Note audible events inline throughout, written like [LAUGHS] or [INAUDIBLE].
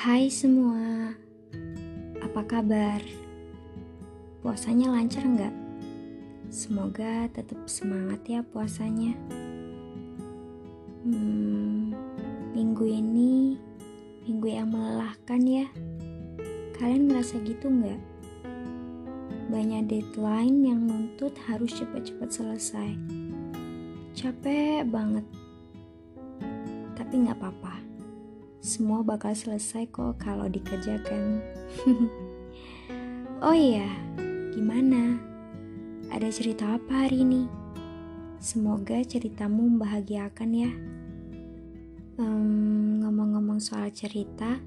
Hai semua, apa kabar? Puasanya lancar nggak? Semoga tetap semangat ya puasanya. Hmm, minggu ini minggu yang melelahkan ya. Kalian ngerasa gitu nggak? Banyak deadline yang nuntut harus cepat-cepat selesai. Capek banget. Tapi nggak apa-apa semua bakal selesai kok kalau dikerjakan. [LAUGHS] oh iya, gimana? Ada cerita apa hari ini? Semoga ceritamu membahagiakan ya. Um, ngomong-ngomong soal cerita,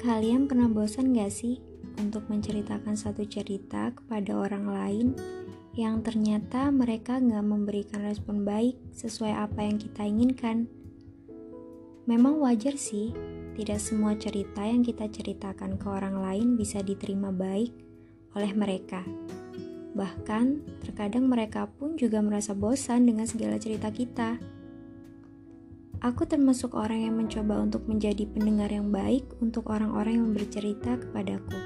kalian pernah bosan gak sih untuk menceritakan satu cerita kepada orang lain yang ternyata mereka gak memberikan respon baik sesuai apa yang kita inginkan? Memang wajar sih, tidak semua cerita yang kita ceritakan ke orang lain bisa diterima baik oleh mereka. Bahkan, terkadang mereka pun juga merasa bosan dengan segala cerita kita. Aku termasuk orang yang mencoba untuk menjadi pendengar yang baik untuk orang-orang yang bercerita kepadaku.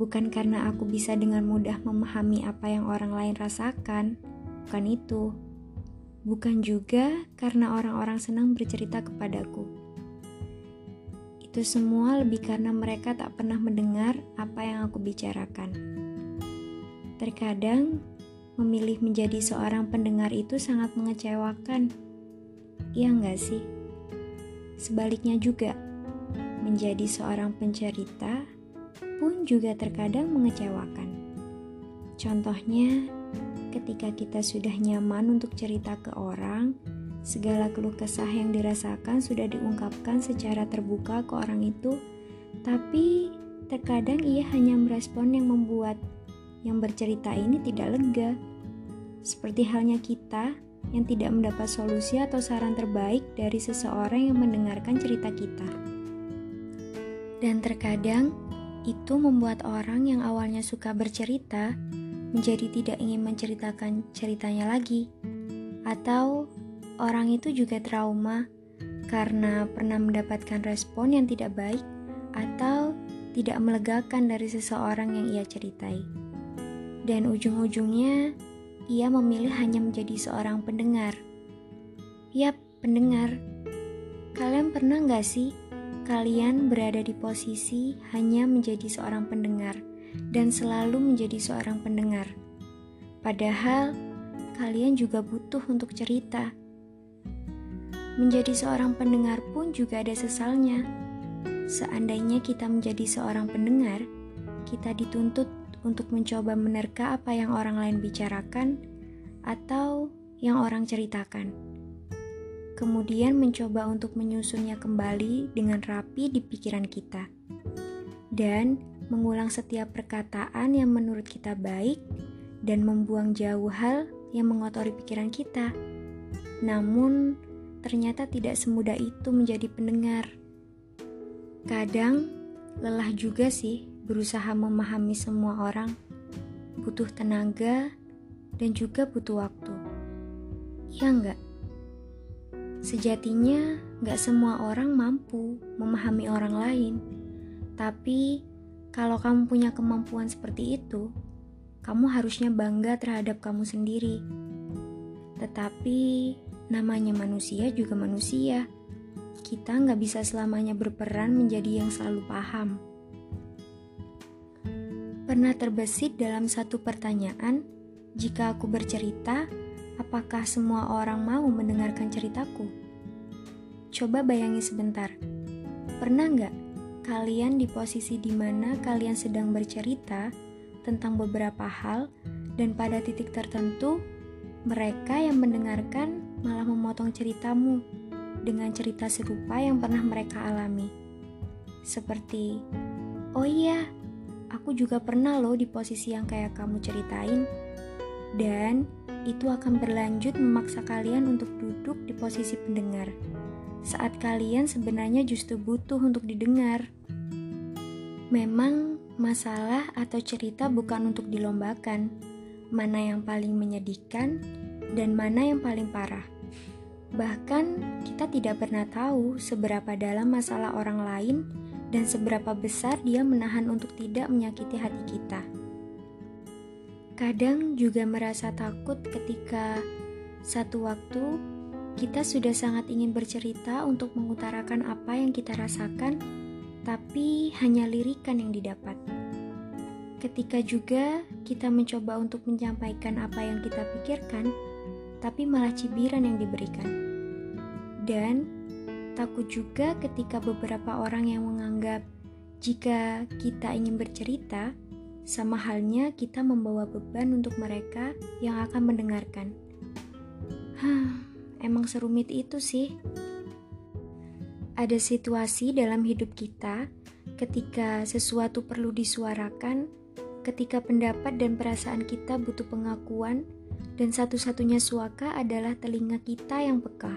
Bukan karena aku bisa dengan mudah memahami apa yang orang lain rasakan, bukan itu bukan juga karena orang-orang senang bercerita kepadaku. Itu semua lebih karena mereka tak pernah mendengar apa yang aku bicarakan. Terkadang, memilih menjadi seorang pendengar itu sangat mengecewakan. Iya nggak sih? Sebaliknya juga, menjadi seorang pencerita pun juga terkadang mengecewakan. Contohnya, ketika kita sudah nyaman untuk cerita ke orang, segala keluh kesah yang dirasakan sudah diungkapkan secara terbuka ke orang itu, tapi terkadang ia hanya merespon yang membuat yang bercerita ini tidak lega. Seperti halnya kita yang tidak mendapat solusi atau saran terbaik dari seseorang yang mendengarkan cerita kita. Dan terkadang itu membuat orang yang awalnya suka bercerita menjadi tidak ingin menceritakan ceritanya lagi, atau orang itu juga trauma karena pernah mendapatkan respon yang tidak baik atau tidak melegakan dari seseorang yang ia ceritai. Dan ujung-ujungnya, ia memilih hanya menjadi seorang pendengar. Yap, pendengar. Kalian pernah nggak sih kalian berada di posisi hanya menjadi seorang pendengar? Dan selalu menjadi seorang pendengar. Padahal kalian juga butuh untuk cerita. Menjadi seorang pendengar pun juga ada sesalnya. Seandainya kita menjadi seorang pendengar, kita dituntut untuk mencoba menerka apa yang orang lain bicarakan atau yang orang ceritakan. Kemudian mencoba untuk menyusunnya kembali dengan rapi di pikiran kita. Dan mengulang setiap perkataan yang menurut kita baik, dan membuang jauh hal yang mengotori pikiran kita. Namun, ternyata tidak semudah itu menjadi pendengar. Kadang, lelah juga sih berusaha memahami semua orang. Butuh tenaga dan juga butuh waktu. Ya enggak? Sejatinya, enggak semua orang mampu memahami orang lain. Tapi, kalau kamu punya kemampuan seperti itu, kamu harusnya bangga terhadap kamu sendiri. Tetapi, namanya manusia juga manusia. Kita nggak bisa selamanya berperan menjadi yang selalu paham. Pernah terbesit dalam satu pertanyaan, jika aku bercerita, apakah semua orang mau mendengarkan ceritaku? Coba bayangi sebentar. Pernah nggak kalian di posisi di mana kalian sedang bercerita tentang beberapa hal, dan pada titik tertentu mereka yang mendengarkan malah memotong ceritamu dengan cerita serupa yang pernah mereka alami, seperti "Oh iya, aku juga pernah loh di posisi yang kayak kamu ceritain." Dan itu akan berlanjut memaksa kalian untuk duduk di posisi pendengar saat kalian sebenarnya justru butuh untuk didengar. Memang masalah atau cerita bukan untuk dilombakan, mana yang paling menyedihkan dan mana yang paling parah. Bahkan kita tidak pernah tahu seberapa dalam masalah orang lain dan seberapa besar dia menahan untuk tidak menyakiti hati kita. Kadang juga merasa takut ketika satu waktu kita sudah sangat ingin bercerita untuk mengutarakan apa yang kita rasakan, tapi hanya lirikan yang didapat. Ketika juga kita mencoba untuk menyampaikan apa yang kita pikirkan, tapi malah cibiran yang diberikan. Dan takut juga ketika beberapa orang yang menganggap jika kita ingin bercerita, sama halnya kita membawa beban untuk mereka yang akan mendengarkan. Hah, emang serumit itu sih. Ada situasi dalam hidup kita ketika sesuatu perlu disuarakan, ketika pendapat dan perasaan kita butuh pengakuan, dan satu-satunya suaka adalah telinga kita yang peka.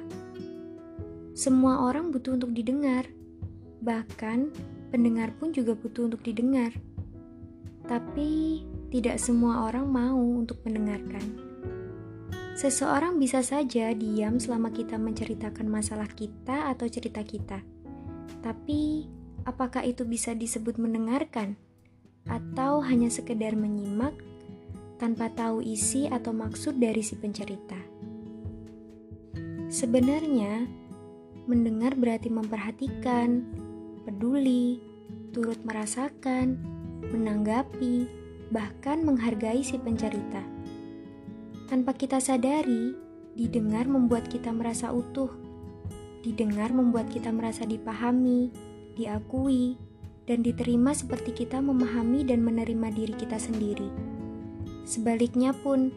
Semua orang butuh untuk didengar, bahkan pendengar pun juga butuh untuk didengar. Tapi tidak semua orang mau untuk mendengarkan. Seseorang bisa saja diam selama kita menceritakan masalah kita atau cerita kita. Tapi, apakah itu bisa disebut mendengarkan? Atau hanya sekedar menyimak tanpa tahu isi atau maksud dari si pencerita? Sebenarnya, mendengar berarti memperhatikan, peduli, turut merasakan, menanggapi, bahkan menghargai si pencerita. Tanpa kita sadari, didengar membuat kita merasa utuh. Didengar membuat kita merasa dipahami, diakui, dan diterima seperti kita memahami dan menerima diri kita sendiri. Sebaliknya pun,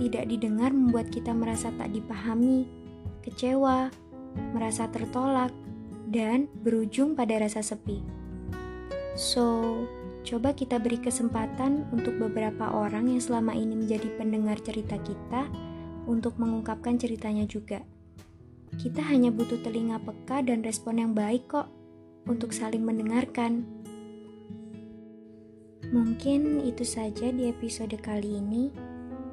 tidak didengar membuat kita merasa tak dipahami, kecewa, merasa tertolak, dan berujung pada rasa sepi. So, Coba kita beri kesempatan untuk beberapa orang yang selama ini menjadi pendengar cerita kita untuk mengungkapkan ceritanya juga. Kita hanya butuh telinga peka dan respon yang baik kok untuk saling mendengarkan. Mungkin itu saja di episode kali ini.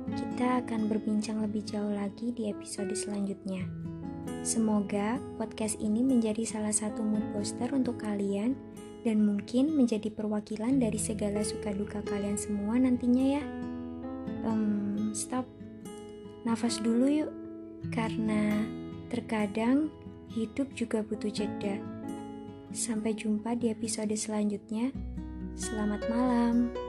Kita akan berbincang lebih jauh lagi di episode selanjutnya. Semoga podcast ini menjadi salah satu mood booster untuk kalian dan mungkin menjadi perwakilan dari segala suka duka kalian semua nantinya ya. Um, stop, nafas dulu yuk, karena terkadang hidup juga butuh jeda. Sampai jumpa di episode selanjutnya. Selamat malam.